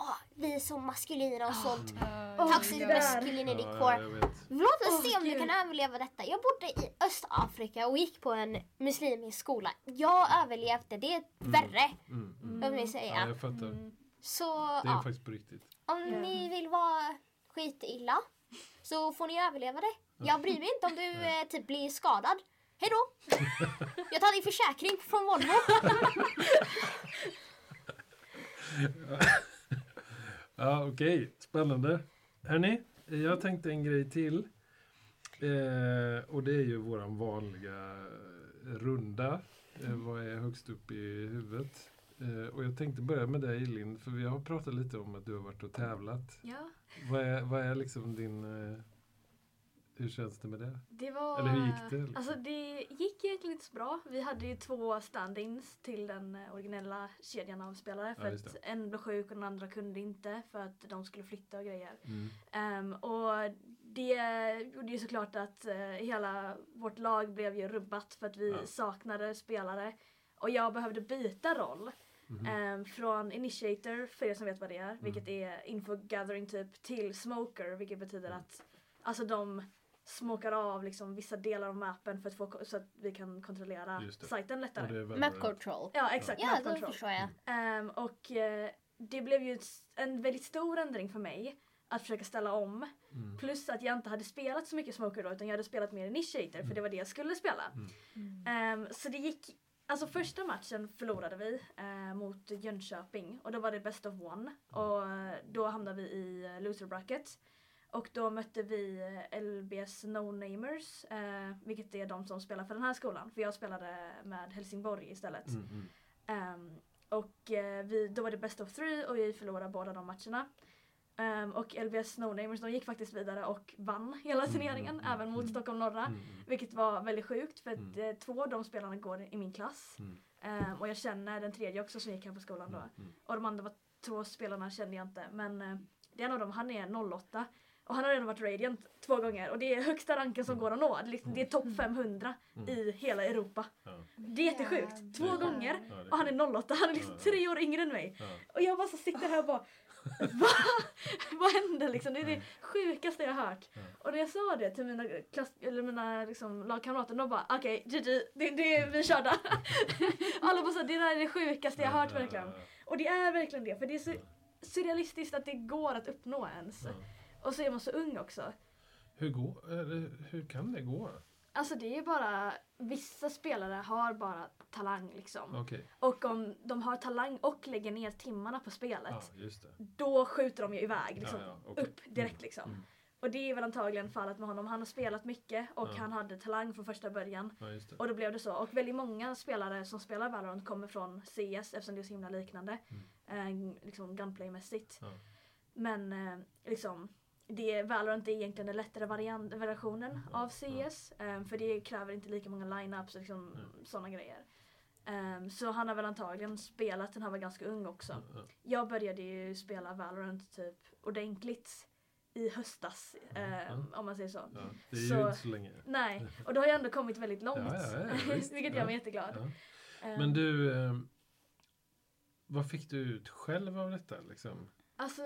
Speaker 2: åh, vi är så maskulina och sånt.
Speaker 3: Ja,
Speaker 2: Toxic
Speaker 3: ja.
Speaker 2: masculinity
Speaker 1: ja,
Speaker 2: core.
Speaker 1: jag.
Speaker 2: Låt oss se om du
Speaker 4: Gud.
Speaker 2: kan överleva detta. Jag bodde i Östafrika och gick på en muslimsk skola. Jag överlevde, det är värre.
Speaker 1: Mm, mm.
Speaker 2: Om vi
Speaker 1: Ja,
Speaker 2: säger.
Speaker 1: jag fattar.
Speaker 4: Mm.
Speaker 2: Så
Speaker 1: Det är
Speaker 2: ja,
Speaker 1: faktiskt på riktigt.
Speaker 2: om
Speaker 4: Ja.
Speaker 2: ni vill vara skitilla så får ni överleva det. Jag bryr mig inte om du eh, typ blir skadad. Hej då! Jag tar din försäkring från Volvo.
Speaker 1: ja, okej. Spännande. Hörni, jag tänkte en grej till. Eh, och det är ju våran vanliga runda. Eh, vad är högst upp i huvudet? Eh, och jag tänkte börja med dig Linn, för vi har pratat lite om att du har varit och tävlat.
Speaker 4: Ja,
Speaker 1: Vad är, vad är liksom din... Hur känns det med det?
Speaker 4: det var...
Speaker 1: Eller hur gick det, liksom?
Speaker 4: Alltså det gick egentligen inte så bra. Vi hade ju två stand-ins till den eh, originella kedjan av spelare.
Speaker 1: Ja,
Speaker 4: För
Speaker 1: just
Speaker 4: att en blev sjuk och den andra kunde inte för att de skulle flytta och grejer.
Speaker 1: Mm.
Speaker 4: Ehm, och det gjorde ju såklart att eh, hela vårt lag blev ju rubbat för att vi
Speaker 1: Ja.
Speaker 4: saknade spelare. Och jag behövde byta roll.
Speaker 1: Mhm.
Speaker 4: Ehm, från initiator, för er som vet vad det
Speaker 1: Mm.
Speaker 4: är, vilket är info gathering typ, till smoker, vilket betyder
Speaker 1: Mm.
Speaker 4: att alltså de smokar av liksom vissa delar av mappen för att få, så att vi kan kontrollera sajten lättare.
Speaker 2: Map control.
Speaker 4: Ja exakt,
Speaker 2: Ja,
Speaker 4: map
Speaker 2: då
Speaker 4: control.
Speaker 2: förstår jag.
Speaker 4: Ehm, och eh, det blev ju en väldigt stor ändring för mig att försöka ställa om.
Speaker 1: Mm.
Speaker 4: Plus att jag inte hade spelat så mycket Smoker då utan jag hade spelat mer Initiator för det var det jag skulle spela.
Speaker 1: Mm.
Speaker 4: Ehm, så det gick, alltså första matchen förlorade vi eh, mot Jönköping och då var det best of one och eh, då hamnade vi i eh, loser bracket. Och då mötte vi eh, LBS No-Namers, eh, vilket är de som spelar för den här skolan. För jag spelade med Helsingborg istället.
Speaker 1: Mm, mm.
Speaker 4: Ehm, och eh, vi, då var det best of three och vi förlorade båda de matcherna. Ehm, och LBS Snownamers de gick faktiskt vidare och vann hela
Speaker 1: Mm,
Speaker 4: turneringen,
Speaker 1: mm,
Speaker 4: även mot
Speaker 1: mm.
Speaker 4: Stockholm norra.
Speaker 1: Mm.
Speaker 4: Vilket var väldigt sjukt för att eh, två av de spelarna går i min klass. Ehm, och jag känner den tredje också som gick här på skolan då. Och de andra var, två spelarna kände jag inte. Men eh, det är en av dem, han är 08. Och han har redan varit Radiant två gånger och det är högsta ranken som går att nå. Det är, liksom, topp 500
Speaker 1: Mm.
Speaker 4: i hela Europa.
Speaker 1: Ja.
Speaker 4: Det är jättesjukt. Två gånger och han är 08, han är liksom tre år yngre än mig.
Speaker 1: Ja.
Speaker 4: Och jag bara så sitter här och bara Va? Vad hände liksom? Det är det sjukaste jag har hört.
Speaker 1: Ja.
Speaker 4: Och när jag sa det till mina, klass, eller mina liksom, lagkamrater, de bara okej, GG, det, det, vi är körda. Alla bara så, det där är det sjukaste jag har hört verkligen. Och det är verkligen det, för det är så surrealistiskt att det går att uppnå ens. Och så är man så ung också.
Speaker 1: Hur, går, eller, hur kan det gå?
Speaker 4: Alltså det är bara, vissa spelare har bara talang liksom.
Speaker 1: Okej,
Speaker 4: Och om de har talang och lägger ner timmarna på spelet,
Speaker 1: ja,
Speaker 4: då skjuter de ju iväg liksom,
Speaker 1: Ja, ja, okej.
Speaker 4: upp direkt liksom.
Speaker 1: Mm.
Speaker 4: Och det är väl antagligen fallet med honom. Han har spelat mycket och han hade talang från första början. Och då blev det så. Och väldigt många spelare som spelar Valorant kommer från CS eftersom det är så himla liknande. Eh, liksom gunplay-mässigt. Men eh, liksom det, Valorant är egentligen den lättare variant, versionen
Speaker 1: Ja,
Speaker 4: av CS. eh, för det kräver inte lika många lineups och liksom,
Speaker 1: Ja.
Speaker 4: sådana grejer. Eh, så han har väl antagligen spelat när han var ganska ung också.
Speaker 1: Ja, ja.
Speaker 4: Jag började ju spela Valorant typ ordentligt i höstas.
Speaker 1: Ja.
Speaker 4: Om man säger så.
Speaker 1: Ja, det är ju
Speaker 4: Så-
Speaker 1: inte så länge.
Speaker 4: Nej, och då har jag ändå kommit väldigt långt.
Speaker 1: Ja, ja, ja,
Speaker 4: vilket gör mig jätteglad.
Speaker 1: Men du, vad fick du ut själv av detta? Liksom?
Speaker 4: Alltså,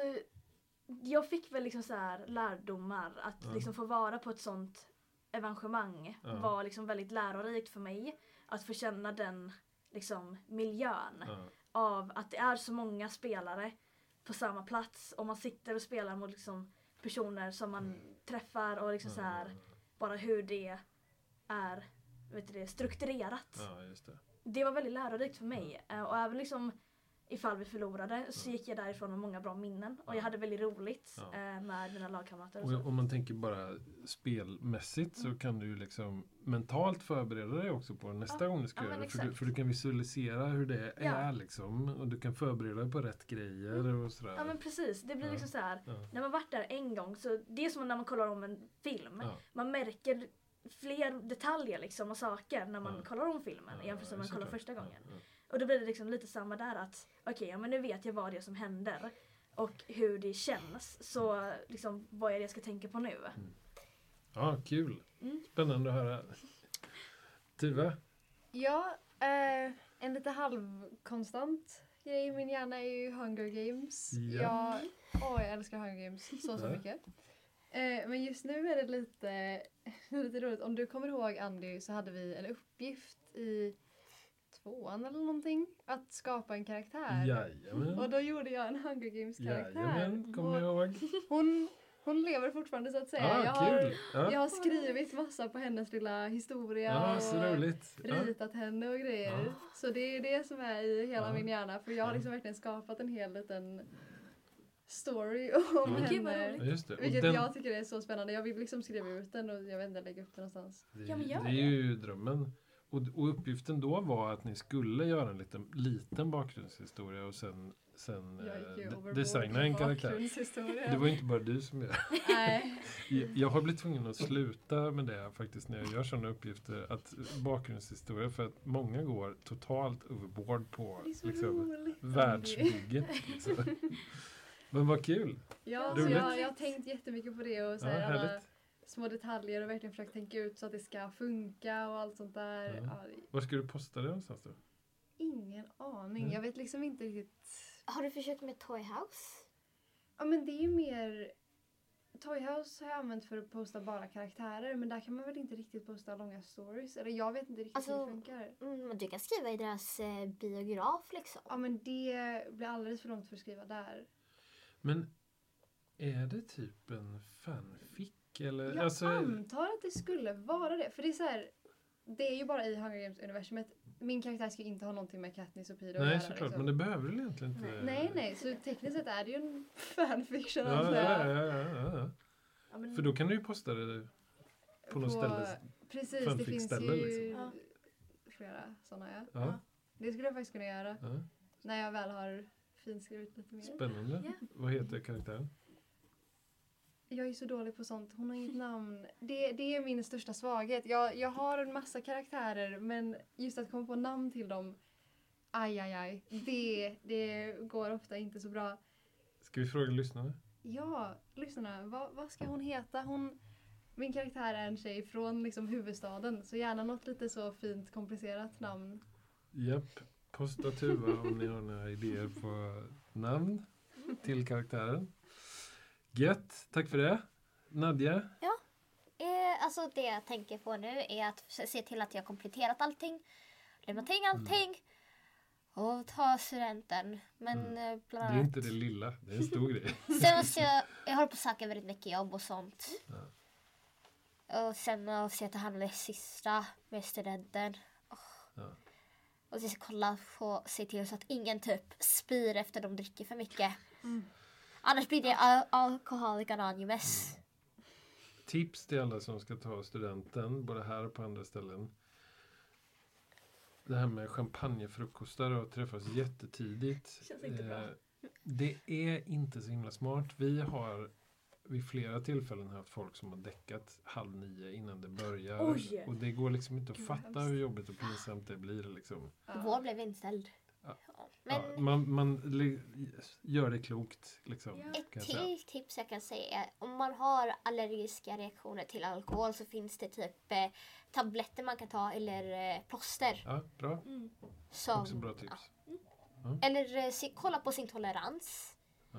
Speaker 4: jag fick väl liksom så här lärdomar. Att
Speaker 1: Ja.
Speaker 4: liksom få vara på ett sånt evenemang
Speaker 1: Ja.
Speaker 4: var liksom väldigt lärorikt för mig. Att få känna den liksom, miljön
Speaker 1: Ja,
Speaker 4: av att det är så många spelare på samma plats och man sitter och spelar mot liksom, personer som man träffar och liksom så här, bara hur det är vet du strukturerat.
Speaker 1: ja, just det.
Speaker 4: Det var väldigt lärorikt för mig. Eh, Och även liksom ifall vi förlorade så gick jag därifrån med många bra minnen. Och jag hade väldigt roligt
Speaker 1: Ja.
Speaker 4: eh, med mina lagkamrater. Och
Speaker 1: Och om man tänker bara spelmässigt så kan du liksom mentalt förbereda dig också på nästa
Speaker 4: Ja,
Speaker 1: gång du ska
Speaker 4: ja,
Speaker 1: göra det. För du, för du kan visualisera hur det är liksom. Och du kan förbereda dig på rätt grejer och sådär.
Speaker 4: Ja men precis, det blir liksom så här. När man varit där en gång så det är som när man kollar om en film. Man märker fler detaljer liksom och saker när man kollar om filmen jämfört med när man kollar första gången. Och då blir det liksom lite samma där att okej, ja, men nu vet jag vad det är som händer och hur det känns. Så liksom vad är det jag ska tänka på nu?
Speaker 1: ja. ja, kul.
Speaker 4: Mm.
Speaker 1: Spännande att höra. Tuva?
Speaker 3: Ja, eh, en lite halvkonstant grej i min hjärna är ju Hunger Games.
Speaker 1: Ja.
Speaker 3: Jag, åh, jag älskar Hunger Games så, så
Speaker 1: Ja.
Speaker 3: mycket. Eh, men just nu är det lite, lite roligt. Om du kommer ihåg Andy så hade vi en uppgift i tvåan eller någonting att skapa en karaktär.
Speaker 1: Jajamän.
Speaker 3: Och då gjorde jag en Hunger Games-karaktär.
Speaker 1: Jajamän, kommer jag ihåg.
Speaker 3: Hon, Hon lever fortfarande så att säga.
Speaker 1: Ja,
Speaker 3: jag, har!
Speaker 1: Ja,
Speaker 3: jag har skrivit massa på hennes lilla historia
Speaker 1: så
Speaker 3: och ritat henne och grejer. Så det är det som är i hela min hjärna. För jag har liksom verkligen skapat en hel liten story om
Speaker 1: Mm.
Speaker 3: Henne.
Speaker 1: Just det.
Speaker 3: Vilket
Speaker 1: den,
Speaker 3: jag tycker är så spännande. Jag vill liksom skriva ut den och jag vet inte, lägga upp den någonstans.
Speaker 1: det,
Speaker 4: Ja, men gör
Speaker 1: det är ju drömmen. Och, och uppgiften då var att ni skulle göra en liten, liten bakgrundshistoria och sen, sen eh, designa en karaktär. Det var inte bara du som gör. Jag- har blivit tvungen att sluta med det faktiskt när jag gör sådana uppgifter. Att bakgrundshistoria för att många går totalt overboard på
Speaker 3: så
Speaker 1: liksom, världsbygget. Liksom. Men vad kul!
Speaker 3: Ja, så
Speaker 1: Roligt.
Speaker 3: jag, jag har tänkt jättemycket på det och så
Speaker 1: Ja,
Speaker 3: alla
Speaker 1: härligt.
Speaker 3: Små detaljer och verkligen försökt tänka ut så att det ska funka och allt sånt där.
Speaker 1: Ja.
Speaker 3: Ja, det-
Speaker 1: Var ska du posta det någonstans då?
Speaker 3: ingen aning.
Speaker 1: Mm.
Speaker 3: Jag vet liksom inte riktigt.
Speaker 2: Har du försökt med Toy House?
Speaker 3: Ja men det är ju mer Toy House har jag använt för att posta bara karaktärer men där kan man väl inte riktigt posta långa stories. Eller jag vet inte riktigt hur
Speaker 2: Alltså-
Speaker 3: det funkar.
Speaker 2: Mm, men du kan skriva i deras eh, biograf liksom.
Speaker 3: Ja men det blir alldeles för långt för att skriva där.
Speaker 1: Men är det typ en fanfic? Eller,
Speaker 3: Jag
Speaker 1: alltså,
Speaker 3: antar att det skulle vara det. För det är så här, det är ju bara i Hunger Games-universumet. Min karaktär ska inte ha någonting med Katniss och Peter att
Speaker 1: nej såklart,
Speaker 3: liksom.
Speaker 1: men det behöver du egentligen inte.
Speaker 3: Nej, nej, så tekniskt sett är det ju en fanfiction.
Speaker 1: Ja,
Speaker 3: antar
Speaker 1: ja, ja, ja, ja.
Speaker 4: Ja, men,
Speaker 1: För då kan du ju posta det på något ställe.
Speaker 3: Precis, det finns
Speaker 1: fanfic-ställe,
Speaker 3: ju
Speaker 1: liksom.
Speaker 4: Ja.
Speaker 3: flera sådana. Ja.
Speaker 1: Ja,
Speaker 3: Det skulle jag faktiskt kunna göra.
Speaker 1: ja.
Speaker 3: När jag väl har finskrivit lite mer.
Speaker 1: Spännande. Vad heter karaktären?
Speaker 3: Jag är så dålig på sånt. Hon har inget namn. Det, det är min största svaghet. Jag, jag har en massa karaktärer men just att komma på namn till dem. Aj, aj, aj. Det, det går ofta inte så bra.
Speaker 1: Ska vi fråga lyssnarna?
Speaker 3: Ja, lyssna. Vad, vad ska hon heta? Hon, min karaktär är en tjej från liksom huvudstaden. Så gärna något lite så fint komplicerat namn.
Speaker 1: Japp. Posta Tuva om ni har några idéer på namn till karaktären. Gött, tack för det. Nadja?
Speaker 2: Eh, alltså det jag tänker på nu är att se till att jag har kompletterat allting. Lämnat in
Speaker 1: Mm.
Speaker 2: allting. Och ta studenten. Men eh, bland
Speaker 1: Det är
Speaker 2: annat.
Speaker 1: inte det lilla, det är en stor grej.
Speaker 2: Sen måste jag, jag håller på att söka väldigt mycket jobb och sånt. Och sen måste jag ta hand om det sista med studenten. Oh.
Speaker 1: Ja.
Speaker 2: Och så ska jag kolla på, se till så att ingen typ spyr efter de dricker för mycket.
Speaker 3: Mm.
Speaker 2: Annars blir det al- Alcoholic Anonymous.
Speaker 1: Tips till alla som ska ta studenten, både här och på andra ställen. Det här med champagnefrukostar och träffas jättetidigt.
Speaker 4: Känns inte bra.
Speaker 1: Eh, Det är inte så himla smart. Vi har vid flera tillfällen haft folk som har däckat halv nio innan det börjar.
Speaker 4: Oj!
Speaker 1: Och det går liksom inte att fatta hur jobbigt och pinsamt det blir. Liksom.
Speaker 2: Vår blev inställd.
Speaker 1: Ja.
Speaker 2: Men
Speaker 1: Ja, man man gör det klokt. Liksom,
Speaker 4: Ja.
Speaker 2: ett till tips jag kan säga är om man har allergiska reaktioner till alkohol så finns det typ eh, tabletter man kan ta eller eh, plåster.
Speaker 1: Ja, bra.
Speaker 4: Mm.
Speaker 2: Som,
Speaker 1: Också bra tips.
Speaker 2: Eller eh, se, kolla på sin tolerans.
Speaker 1: Ja.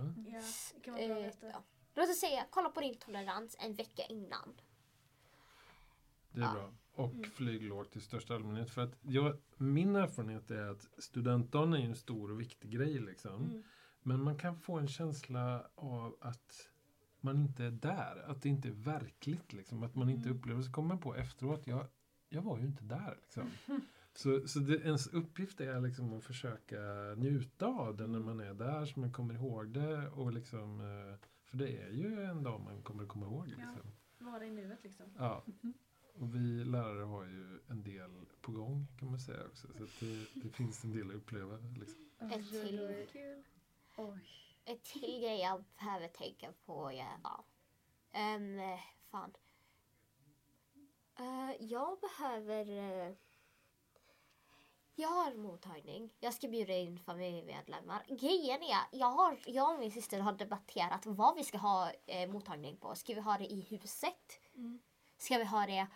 Speaker 4: Det kan vara bra att
Speaker 2: Eh,
Speaker 4: veta.
Speaker 2: Låt oss säga, kolla på din tolerans en vecka innan.
Speaker 1: Det är
Speaker 2: Ja.
Speaker 1: bra. Och
Speaker 4: Mm.
Speaker 1: flyg lågt i största allmänhet. För att jag, min erfarenhet är att studentdagen är en stor och viktig grej. Liksom.
Speaker 4: Mm.
Speaker 1: Men man kan få en känsla av att man inte är där. Att det inte är verkligt. Liksom. Att man inte
Speaker 4: Mm.
Speaker 1: upplever. Så kommer man på efteråt, jag, jag var ju inte där. Liksom. Så, så det, ens uppgift är liksom att försöka njuta av det när man är där. Så man kommer ihåg det. Och liksom, eh, för det är ju en dag man kommer komma ihåg.
Speaker 4: Ja.
Speaker 1: Liksom.
Speaker 4: Vara i nuet liksom.
Speaker 1: Ja. Och vi lärare har ju en del på gång kan man säga också. Så att det, det finns en del att uppleva. Liksom.
Speaker 2: Ett till.
Speaker 3: Oj.
Speaker 2: Ett till grej jag behöver tänka på är, ja. Um, fan. Eh, jag behöver... eh, jag har en mottagning. Jag ska bjuda in familjemedlemmar. Grejen är, jag, har, jag och min syster har debatterat vad vi ska ha eh, mottagning på. Ska vi ha det i huset?
Speaker 4: Mm.
Speaker 2: Ska vi ha det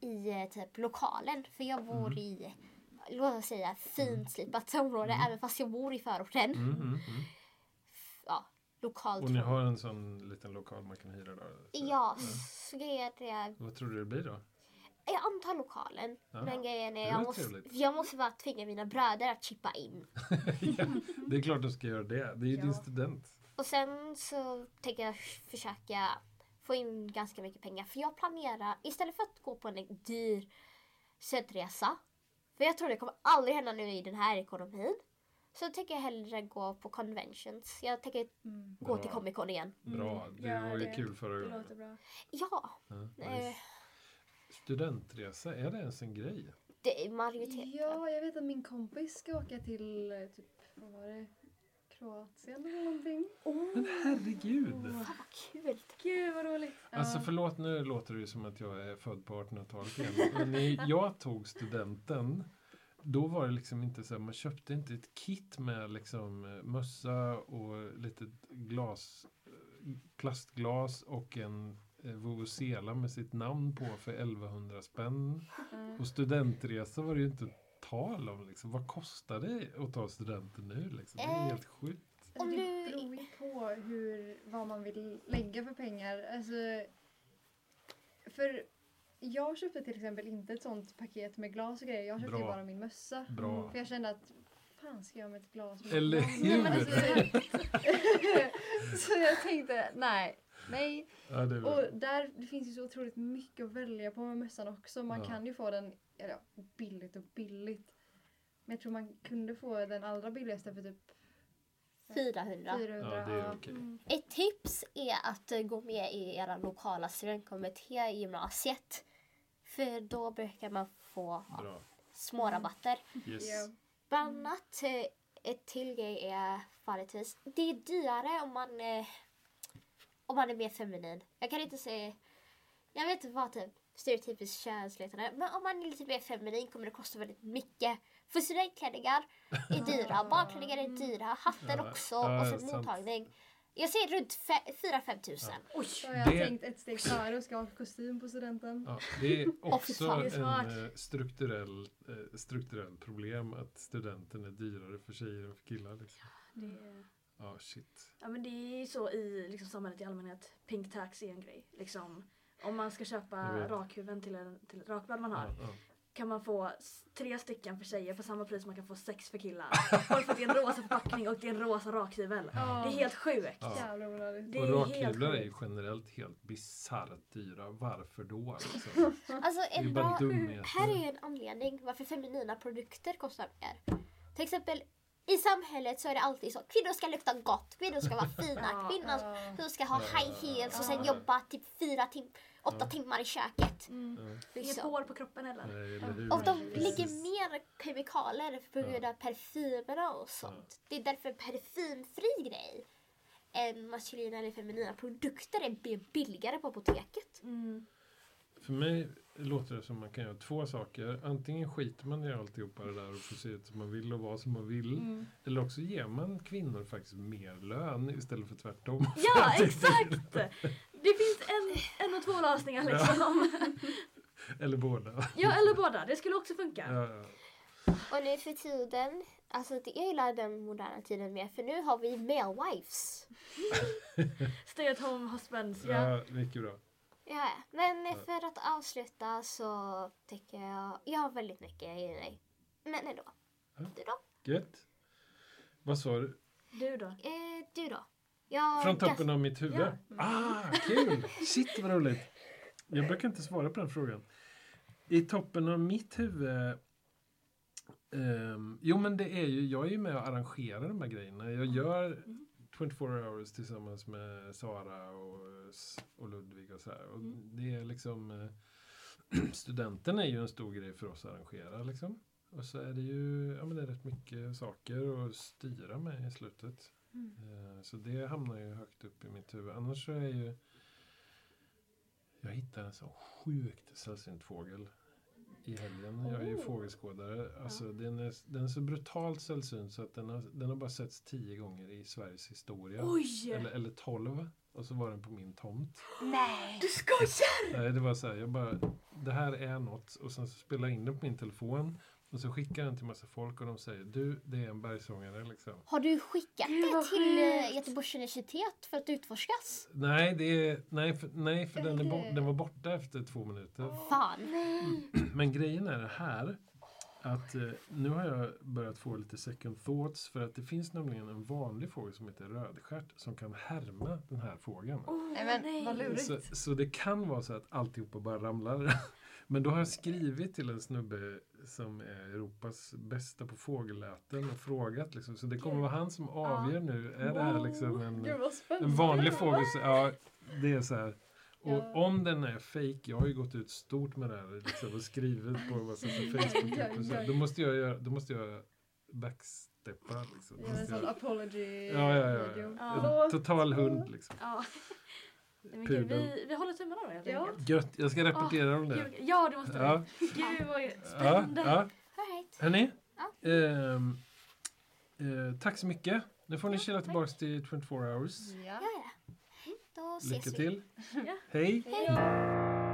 Speaker 2: i eh, typ lokalen? För jag bor
Speaker 1: Mm.
Speaker 2: i, låt oss säga, finslipat område även fast jag bor i förorten.
Speaker 1: Mm, mm, mm.
Speaker 2: Ja, lokalt.
Speaker 1: Och ni har en sån liten lokal man kan hyra då?
Speaker 2: Ja, så grejen är,
Speaker 1: Vad tror du det blir då?
Speaker 2: jag antar lokalen.
Speaker 1: Ja.
Speaker 2: Men grejen är, jag måste, jag måste bara tvinga mina bröder att chippa in.
Speaker 1: ja, det är klart du ska göra det. Det är ju din
Speaker 4: Ja.
Speaker 1: student.
Speaker 2: Och sen så tänker jag försöka få in ganska mycket pengar. För jag planerar, istället för att gå på en dyr studentresa, för jag tror det kommer aldrig hända nu i den här ekonomin, så tänker jag hellre gå på conventions. Jag tänker
Speaker 3: Mm.
Speaker 2: gå
Speaker 1: Bra.
Speaker 2: till Comic Con igen.
Speaker 1: Bra,
Speaker 3: Mm.
Speaker 1: det
Speaker 3: Ja,
Speaker 1: var ju
Speaker 3: det-
Speaker 1: kul förra
Speaker 3: Det
Speaker 1: gången.
Speaker 3: låter bra.
Speaker 2: Ja,
Speaker 1: Ja,
Speaker 2: eh,
Speaker 1: nice. Studentresa, är det ens en grej?
Speaker 2: det är majoriteten.
Speaker 3: Ja, jag vet att min kompis ska åka till eh, typ, vad var det? Kroatien eller någonting.
Speaker 1: Men herregud!
Speaker 2: Fan vad kul!
Speaker 3: Gud vad roligt.
Speaker 1: Alltså förlåt, nu låter det ju som att jag är född på 1800-talet igen. Men när jag tog studenten, då var det liksom inte så här, man köpte inte ett kit med liksom eh, mössa och lite glas, eh, plastglas och en eh, vuvuzela med sitt namn på för 1100 spänn.
Speaker 3: Ja.
Speaker 1: Och studentresa var det ju inte tal om. Liksom. Vad kostar det att ta studenten nu? Liksom? Det är
Speaker 2: Eh,
Speaker 1: helt sjukt.
Speaker 2: Om
Speaker 3: Alltså,
Speaker 2: du-
Speaker 3: det beror ju på hur, vad man vill lägga för pengar. Alltså, för jag köpte till exempel inte ett sånt paket med glas och grejer. Jag köpte ju bara min mössa.
Speaker 1: Bra.
Speaker 3: För jag kände att fan ska jag med ett glas med
Speaker 1: Eller
Speaker 3: men
Speaker 1: hur?
Speaker 3: alltså, så jag tänkte nej, nej.
Speaker 1: Ja, det är bra.
Speaker 3: Och där, det finns ju så otroligt mycket att välja på med mössan också. Man
Speaker 1: Ja.
Speaker 3: kan ju få den eller ja, billigt och billigt. Men jag tror man kunde få den allra billigaste för typ
Speaker 2: 400.
Speaker 3: 400.
Speaker 1: Ja, det är
Speaker 3: ja.
Speaker 1: okej.
Speaker 3: Mm.
Speaker 2: Ett tips är att eh, gå med i era lokala studentkommitté i gymnasiet. För då brukar man få
Speaker 1: Bra.
Speaker 2: små rabatter.
Speaker 1: Yes.
Speaker 2: Bland annat eh, ett till grej är vanligtvis, det är dyrare om man, eh, om man är mer feminin. Jag kan inte säga, jag vet inte vad typ stereotypiskt könsletande, men om man är lite mer feminin kommer det kosta väldigt mycket. För studentklänningar är dyra, barnklänningar är dyra, hatten
Speaker 1: Ja,
Speaker 2: också
Speaker 1: ja,
Speaker 2: och
Speaker 1: sant.
Speaker 2: mottagning. Jag säger runt 4-5 tusen.
Speaker 4: Oj!
Speaker 3: Så har jag
Speaker 1: Det-
Speaker 3: tänkt ett steg före och ska ha kostym på studenten.
Speaker 1: Ja, det är också
Speaker 2: fan,
Speaker 4: det är
Speaker 1: en eh, strukturell, eh, strukturell problem att studenten är dyrare för tjejer än för killar. Liksom.
Speaker 4: Det är,
Speaker 1: Ja, shit.
Speaker 4: ja, men det är ju så i liksom, samhället i allmänhet. Pink tax är en grej. Liksom, om man ska köpa rakhuven till, en, till ett rakblad man har
Speaker 1: Ja, ja.
Speaker 4: kan man få tre stycken för tjejer för samma pris som man kan få sex för killar. Bara för att det är en rosa förpackning och det är en rosa rakhyvel.
Speaker 3: Ja.
Speaker 4: Det är helt sjukt.
Speaker 1: Ja.
Speaker 4: Det
Speaker 1: Och
Speaker 4: är
Speaker 1: rakhyvlar är ju generellt helt bisarrt dyra. Varför då? Liksom?
Speaker 2: Alltså
Speaker 1: är
Speaker 2: en bra, här är en anledning varför feminina produkter kostar mer. Till exempel i samhället så är det alltid så kvinnor ska lukta gott, kvinnor ska vara fina, kvinnor ska ha high heels och sen jobba typ fyra tim åtta
Speaker 1: Ja.
Speaker 2: timmar i köket.
Speaker 4: Mm. Inget hår på kroppen heller.
Speaker 1: nej, eller?
Speaker 2: Och de lägger mer kemikalier på grund av parfymerna och sånt. Det är därför parfymfri grej än maskulina eller feminina produkter är bi- billigare på apoteket.
Speaker 4: Mm.
Speaker 1: För mig låter det som man kan göra två saker. Antingen skiter man i alltihopa det där och får se ut som man vill och vara som man vill.
Speaker 4: Mm.
Speaker 1: Eller också ger man kvinnor faktiskt mer lön istället för tvärtom.
Speaker 4: Ja, exakt! Det finns en, en och två lösningar liksom.
Speaker 1: Eller båda.
Speaker 4: Ja, eller båda. Det skulle också funka.
Speaker 1: Ja, ja.
Speaker 2: Och nu för tiden, alltså det jag gillar den moderna tiden mer för nu har vi male wives.
Speaker 4: Stay at home husbands. Ja.
Speaker 1: ja, mycket bra.
Speaker 2: Ja, men för att avsluta så tycker jag, jag har väldigt mycket i dig. Men ändå.
Speaker 1: Ja.
Speaker 2: Du då?
Speaker 1: Gött. Vad sa du?
Speaker 4: Du då?
Speaker 2: Eh, du då? Jag
Speaker 1: Från toppen av mitt huvud?
Speaker 4: Ja.
Speaker 1: Ah, kul! Shit vad roligt. Jag brukar inte svara på den frågan. I toppen av mitt huvud ehm, jo men det är ju, jag är ju med och arrangerar de här grejerna. Jag gör 24 hours tillsammans med Sara och, och Ludvig och så här. Och det är liksom eh, Studenten är ju en stor grej för oss att arrangera liksom. Och så är det ju ja, men det är rätt mycket saker att styra med i slutet. Eh, Så det hamnar ju högt upp i mitt huvud. Annars så är ju... Jag hittade en så sjukt sällsynt fågel i helgen. Jag är ju
Speaker 3: Oh.
Speaker 1: fågelskådare. Alltså, den, är, den är så brutalt sällsynt så att den har, den har bara setts tio gånger i Sveriges historia.
Speaker 4: Oj!
Speaker 1: Eller, eller tolv. Och så var den på min tomt.
Speaker 2: Nej!
Speaker 4: Du skojar!
Speaker 1: Nej, det var så här, jag bara, det här är något. Och sen så spelade jag in det på min telefon. Och så skickar den till massa folk och de säger, du, det är en bergsångare liksom.
Speaker 2: Har du skickat det till eh. Göteborgs universitet för att utforskas?
Speaker 1: Nej, det är, nej, för, nej, för den, är
Speaker 3: det-
Speaker 1: bort, den var borta efter två minuter.
Speaker 2: Fan!
Speaker 1: Men grejen är det här att eh, nu har jag börjat få lite second thoughts för att det finns nämligen en vanlig fågel som heter rödstjärt som kan härma den här fågeln.
Speaker 4: Oh,
Speaker 3: Nej, men vad lurigt.
Speaker 1: Så, så det kan vara så att alltihopa bara ramlar. Men då har jag skrivit till en snubbe som är Europas bästa på fågelläten och frågat liksom. Så det kommer vara han som avgör nu. Är det här liksom en, en vanlig fågel? Ja, det är så här. Och om den är fake, jag har ju gått ut stort med det här liksom, och skrivit på massa Facebook och så, då måste jag göra, då måste jag backsteppa. Liksom. Då
Speaker 3: Gör en sån
Speaker 1: jag,
Speaker 3: apology
Speaker 1: ja, ja, ja.
Speaker 4: Ja.
Speaker 1: En total hund liksom.
Speaker 4: Ja. Men gud, vi, vi håller tummarna då helt
Speaker 3: Ja.
Speaker 4: enkelt.
Speaker 1: Gött, jag ska rapportera om det.
Speaker 4: Gud, ja, det måste
Speaker 1: Ja.
Speaker 4: vi. Gud vad
Speaker 1: Ja,
Speaker 4: spännande.
Speaker 1: ja.
Speaker 2: All right.
Speaker 1: Hörni,
Speaker 2: Ja.
Speaker 1: ehm, eh, tack så mycket. Nu får ni chilla tillbaks till 24 hours.
Speaker 3: Ja.
Speaker 2: Ja, ja. Då ses
Speaker 1: Lycka
Speaker 2: vi.
Speaker 1: till.
Speaker 4: Ja.
Speaker 1: Hej!
Speaker 2: Hej.